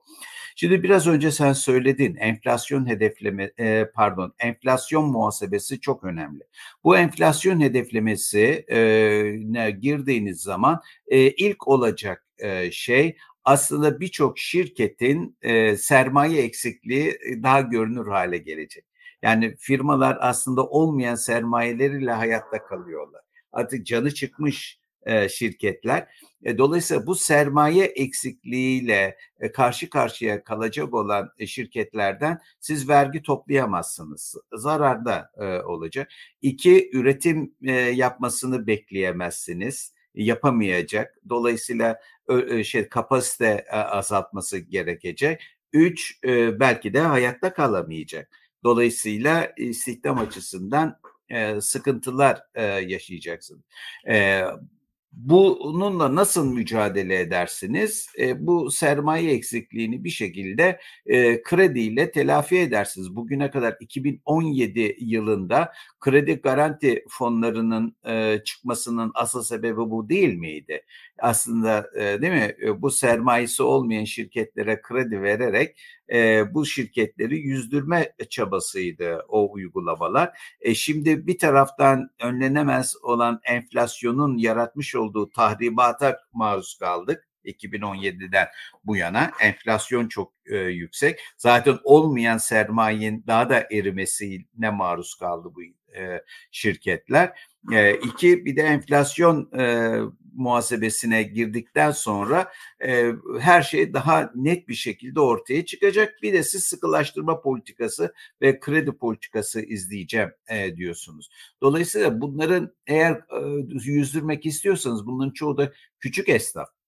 Şimdi biraz önce sen söyledin enflasyon hedefleme e, pardon enflasyon muhasebesi çok önemli. Bu enflasyon hedeflemesi e, girdiğiniz zaman e, ilk olacak e, şey aslında birçok şirketin e, sermaye eksikliği daha görünür hale gelecek. Yani firmalar aslında olmayan sermayeleriyle hayatta kalıyorlar. Artık canı çıkmış e, şirketler. E, dolayısıyla bu sermaye eksikliğiyle e, karşı karşıya kalacak olan e, şirketlerden siz vergi toplayamazsınız. Zararda e, olacak. İki, üretim e, yapmasını bekleyemezsiniz yapamayacak. Dolayısıyla şey kapasite azaltması gerekecek. Üç, belki de hayatta kalamayacak. Dolayısıyla istihdam açısından sıkıntılar yaşayacaksın. Bununla nasıl mücadele edersiniz? E, bu sermaye eksikliğini bir şekilde e, krediyle telafi edersiniz. Bugüne kadar 2017 yılında kredi garanti fonlarının e, çıkmasının asıl sebebi bu değil miydi? Aslında e, değil mi? E, bu sermayesi olmayan şirketlere kredi vererek e, bu şirketleri yüzdürme çabasıydı o uygulamalar. E, şimdi bir taraftan önlenemez olan enflasyonun yaratmış olduğu tahribata maruz kaldık. 2017'den bu yana enflasyon çok e, yüksek. Zaten olmayan sermayenin daha da erimesine maruz kaldı bu e, şirketler. E, iki bir de enflasyon e, muhasebesine girdikten sonra e, her şey daha net bir şekilde ortaya çıkacak. Bir de siz sıkılaştırma politikası ve kredi politikası izleyeceğim e, diyorsunuz. Dolayısıyla bunların eğer e, yüzdürmek istiyorsanız bunların çoğu da küçük esnaf.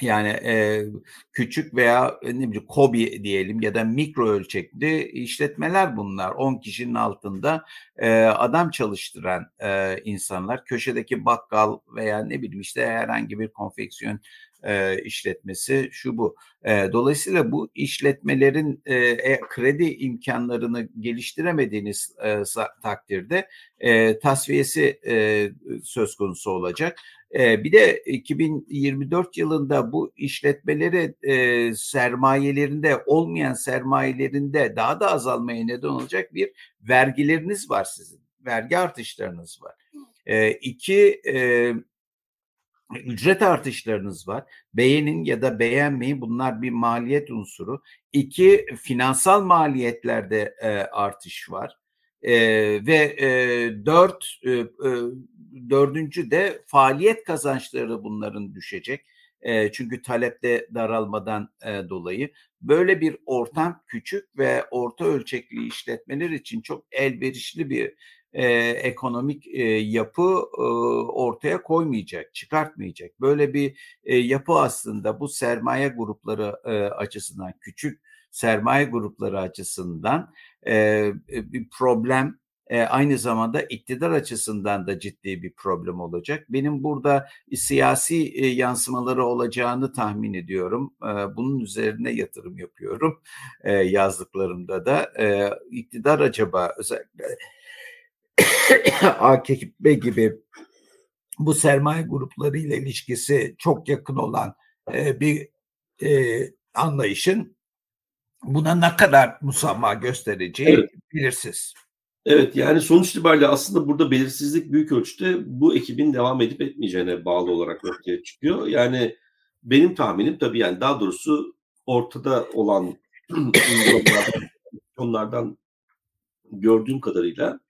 Yani e, küçük veya e, ne bileyim kobi diyelim ya da mikro ölçekli işletmeler bunlar. 10 kişinin altında e, adam çalıştıran e, insanlar. Köşedeki bakkal veya ne bileyim işte herhangi bir konfeksiyon e, işletmesi şu bu. E, dolayısıyla bu işletmelerin e, kredi imkanlarını geliştiremediğiniz e, takdirde e, tasfiyesi e, söz konusu olacak. Bir de 2024 yılında bu işletmeleri sermayelerinde olmayan sermayelerinde daha da azalmaya neden olacak bir vergileriniz var sizin. Vergi artışlarınız var. E, iki ücret artışlarınız var. Beğenin ya da beğenmeyin bunlar bir maliyet unsuru. İki finansal maliyetlerde artış var. E, ve e, dört e, dördüncü de faaliyet kazançları bunların düşecek. E, çünkü talepte daralmadan e, dolayı böyle bir ortam küçük ve orta ölçekli işletmeler için çok elverişli bir e, ekonomik e, yapı e, ortaya koymayacak, çıkartmayacak. Böyle bir e, yapı aslında bu sermaye grupları e, açısından, küçük sermaye grupları açısından e, bir problem e, aynı zamanda iktidar açısından da ciddi bir problem olacak. Benim burada siyasi e, yansımaları olacağını tahmin ediyorum. E, bunun üzerine yatırım yapıyorum e, yazdıklarımda da. E, iktidar acaba özellikle AKP gibi bu sermaye grupları ile ilişkisi çok yakın olan e, bir e, anlayışın buna ne kadar musamma göstereceği evet. belirsiz. Evet yani sonuç itibariyle aslında burada belirsizlik büyük ölçüde bu ekibin devam edip etmeyeceğine bağlı olarak ortaya çıkıyor. Yani benim tahminim tabii yani daha doğrusu ortada olan onlardan gördüğüm kadarıyla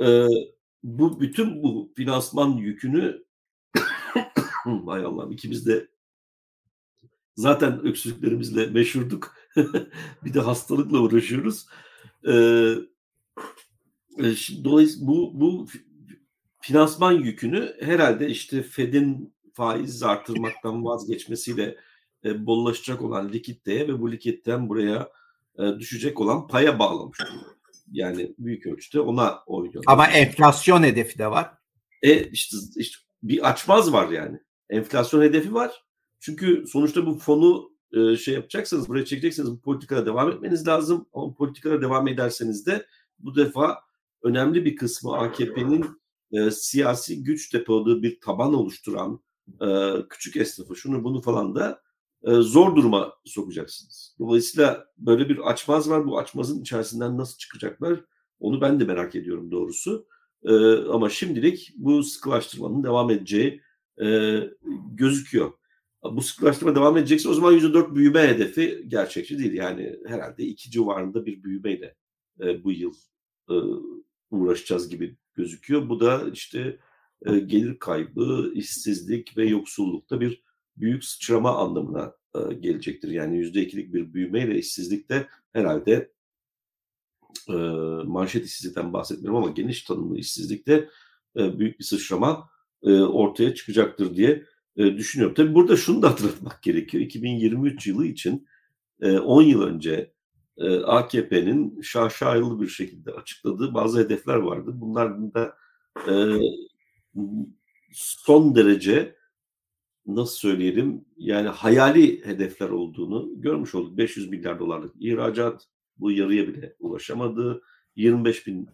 e, bu bütün bu finansman yükünü hay Allah'ım ikimiz de zaten öksürüklerimizle meşhurduk. bir de hastalıkla uğraşıyoruz. Ee, dolayısıyla bu, bu finansman yükünü herhalde işte Fed'in faiz artırmaktan vazgeçmesiyle e, bollaşacak olan likiditeye ve bu likiditen buraya e, düşecek olan paya bağlamış Yani büyük ölçüde ona oynuyor. Ama enflasyon hedefi de var. E işte, işte bir açmaz var yani. Enflasyon hedefi var. Çünkü sonuçta bu fonu e, şey yapacaksanız, buraya çekecekseniz bu politikada devam etmeniz lazım. Ama politikada devam ederseniz de bu defa önemli bir kısmı AKP'nin e, siyasi güç depoladığı bir taban oluşturan e, küçük esnafı şunu bunu falan da zor duruma sokacaksınız. Dolayısıyla böyle bir açmaz var. Bu açmazın içerisinden nasıl çıkacaklar onu ben de merak ediyorum doğrusu. E, ama şimdilik bu sıkılaştırmanın devam edeceği e, gözüküyor. Bu sıkılaştırma devam edecekse o zaman %4 büyüme hedefi gerçekçi değil. Yani herhalde iki civarında bir büyümeyle e, bu yıl e, uğraşacağız gibi gözüküyor. Bu da işte e, gelir kaybı, işsizlik ve yoksullukta bir büyük sıçrama anlamına e, gelecektir. Yani yüzde ikilik bir büyümeyle işsizlikte herhalde e, manşet işsizlikten bahsetmiyorum ama geniş tanımlı işsizlikte e, büyük bir sıçrama e, ortaya çıkacaktır diye e, düşünüyorum. Tabii burada şunu da hatırlatmak gerekiyor. 2023 yılı için e, 10 yıl önce e, AKP'nin şaşalı bir şekilde açıkladığı bazı hedefler vardı. Bunlar da e, son derece nasıl söyleyelim yani hayali hedefler olduğunu görmüş olduk. 500 milyar dolarlık ihracat bu yarıya bile ulaşamadı. 25 bin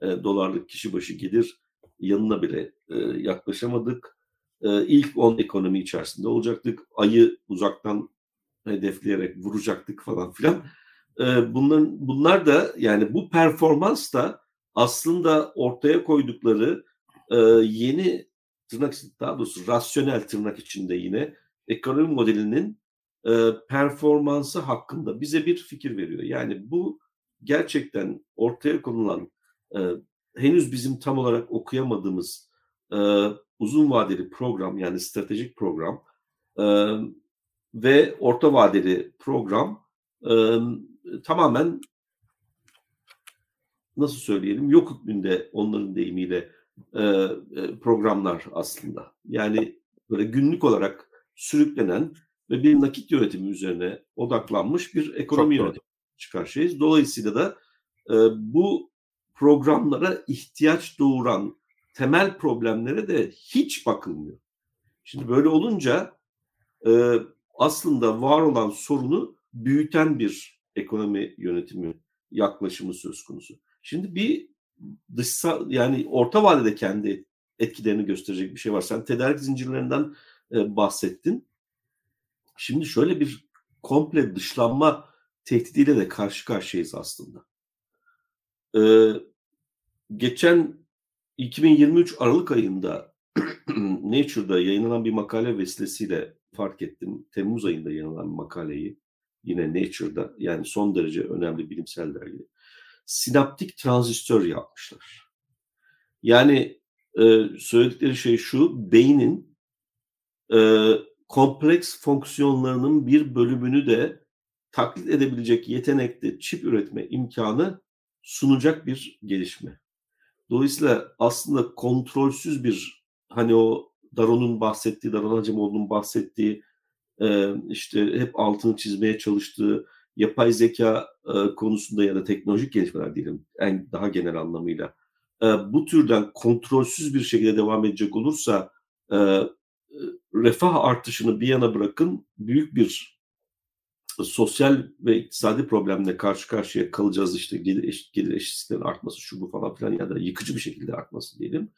e, dolarlık kişi başı gelir yanına bile e, yaklaşamadık. E, ilk 10 ekonomi içerisinde olacaktık. Ayı uzaktan hedefleyerek vuracaktık falan filan. E, bunların, bunlar da yani bu performans da aslında ortaya koydukları e, yeni tırnak daha doğrusu rasyonel tırnak içinde yine ekonomi modelinin e, performansı hakkında bize bir fikir veriyor. Yani bu gerçekten ortaya konulan e, henüz bizim tam olarak okuyamadığımız e, uzun vadeli program yani stratejik program e, ve orta vadeli program e, tamamen nasıl söyleyelim yok hükmünde onların deyimiyle e, programlar aslında. Yani böyle günlük olarak sürüklenen ve bir nakit yönetimi üzerine odaklanmış bir ekonomi yönetimi çıkarşıyız. Dolayısıyla da e, bu programlara ihtiyaç doğuran temel problemlere de hiç bakılmıyor. Şimdi böyle olunca e, aslında var olan sorunu büyüten bir ekonomi yönetimi yaklaşımı söz konusu. Şimdi bir dışsal yani orta vadede kendi etkilerini gösterecek bir şey var. Sen tedarik zincirlerinden e, bahsettin. Şimdi şöyle bir komple dışlanma tehdidiyle de karşı karşıyayız aslında. Ee, geçen 2023 Aralık ayında Nature'da yayınlanan bir makale vesilesiyle fark ettim. Temmuz ayında yayınlanan makaleyi yine Nature'da yani son derece önemli bilimsel dergi. Sinaptik transistör yapmışlar. Yani e, söyledikleri şey şu, beynin e, kompleks fonksiyonlarının bir bölümünü de taklit edebilecek yetenekte çip üretme imkanı sunacak bir gelişme. Dolayısıyla aslında kontrolsüz bir hani o Daron'un bahsettiği, Daron Acemoğlu'nun bahsettiği e, işte hep altını çizmeye çalıştığı yapay zeka e, konusunda ya da teknolojik gelişmeler diyelim en daha genel anlamıyla e, bu türden kontrolsüz bir şekilde devam edecek olursa e, refah artışını bir yana bırakın büyük bir sosyal ve iktisadi problemle karşı karşıya kalacağız işte gelir, eş, gelir eşitsizliğinin artması şu bu falan filan ya da yıkıcı bir şekilde artması diyelim.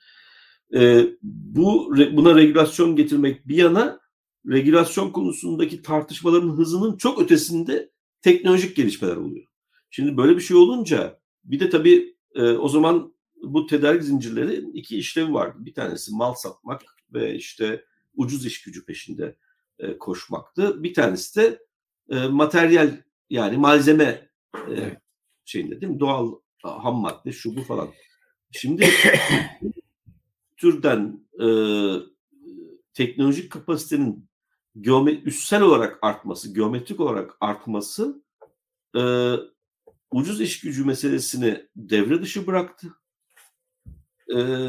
E, bu buna regülasyon getirmek bir yana regülasyon konusundaki tartışmaların hızının çok ötesinde teknolojik gelişmeler oluyor. Şimdi böyle bir şey olunca bir de tabii e, o zaman bu tedarik zincirleri iki işlevi vardı. Bir tanesi mal satmak ve işte ucuz iş gücü peşinde e, koşmaktı. Bir tanesi de e, materyal yani malzeme e, şeyinde değil mi? Doğal ham madde şu bu falan. Şimdi türden e, teknolojik kapasitenin geometri, üstsel olarak artması, geometrik olarak artması e, ucuz iş gücü meselesini devre dışı bıraktı. E,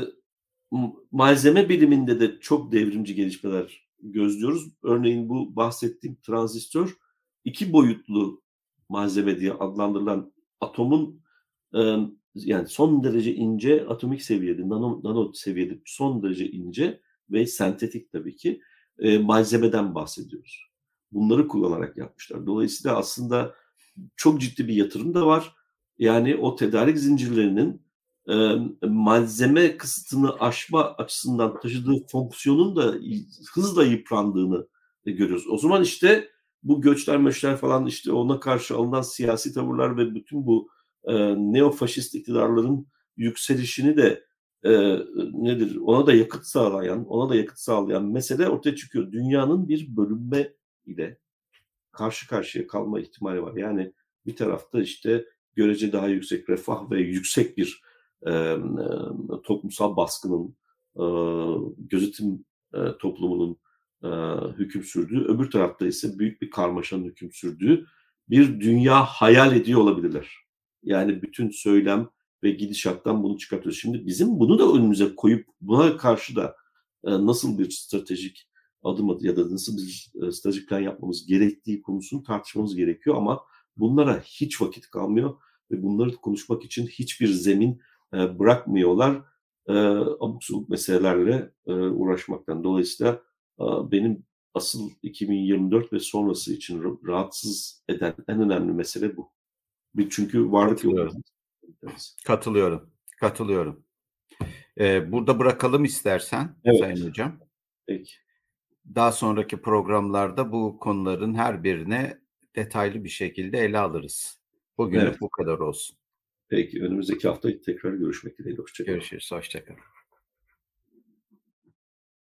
malzeme biliminde de çok devrimci gelişmeler gözlüyoruz. Örneğin bu bahsettiğim transistör iki boyutlu malzeme diye adlandırılan atomun e, yani son derece ince atomik seviyede, nano, nano seviyede son derece ince ve sentetik tabii ki e, malzemeden bahsediyoruz. Bunları kullanarak yapmışlar. Dolayısıyla aslında çok ciddi bir yatırım da var. Yani o tedarik zincirlerinin e, malzeme kısıtını aşma açısından taşıdığı fonksiyonun da hızla yıprandığını görüyoruz. O zaman işte bu göçler möçler falan işte ona karşı alınan siyasi tavırlar ve bütün bu e, neofaşist iktidarların yükselişini de e, nedir ona da yakıt sağlayan ona da yakıt sağlayan mesele ortaya çıkıyor. Dünyanın bir bölünme ile karşı karşıya kalma ihtimali var. Yani bir tarafta işte görece daha yüksek refah ve yüksek bir e, toplumsal baskının e, gözetim e, toplumunun e, hüküm sürdüğü, öbür tarafta ise büyük bir karmaşanın hüküm sürdüğü bir dünya hayal ediyor olabilirler. Yani bütün söylem ve gidişattan bunu çıkartıyoruz. Şimdi bizim bunu da önümüze koyup buna karşı da e, nasıl bir stratejik adım ya da nasıl bir e, stratejik plan yapmamız gerektiği konusunu tartışmamız gerekiyor ama bunlara hiç vakit kalmıyor ve bunları konuşmak için hiçbir zemin e, bırakmıyorlar e, abuk subuk meselelerle e, uğraşmaktan. Dolayısıyla e, benim asıl 2024 ve sonrası için rahatsız eden en önemli mesele bu. Çünkü varlık yok. Katılıyorum. Katılıyorum. Ee, burada bırakalım istersen evet. Sayın Hocam. Peki. Daha sonraki programlarda bu konuların her birine detaylı bir şekilde ele alırız. Bugün evet. bu kadar olsun. Peki önümüzdeki hafta tekrar görüşmek dileğiyle. Hoşçakalın. Görüşürüz. Hoşçakalın.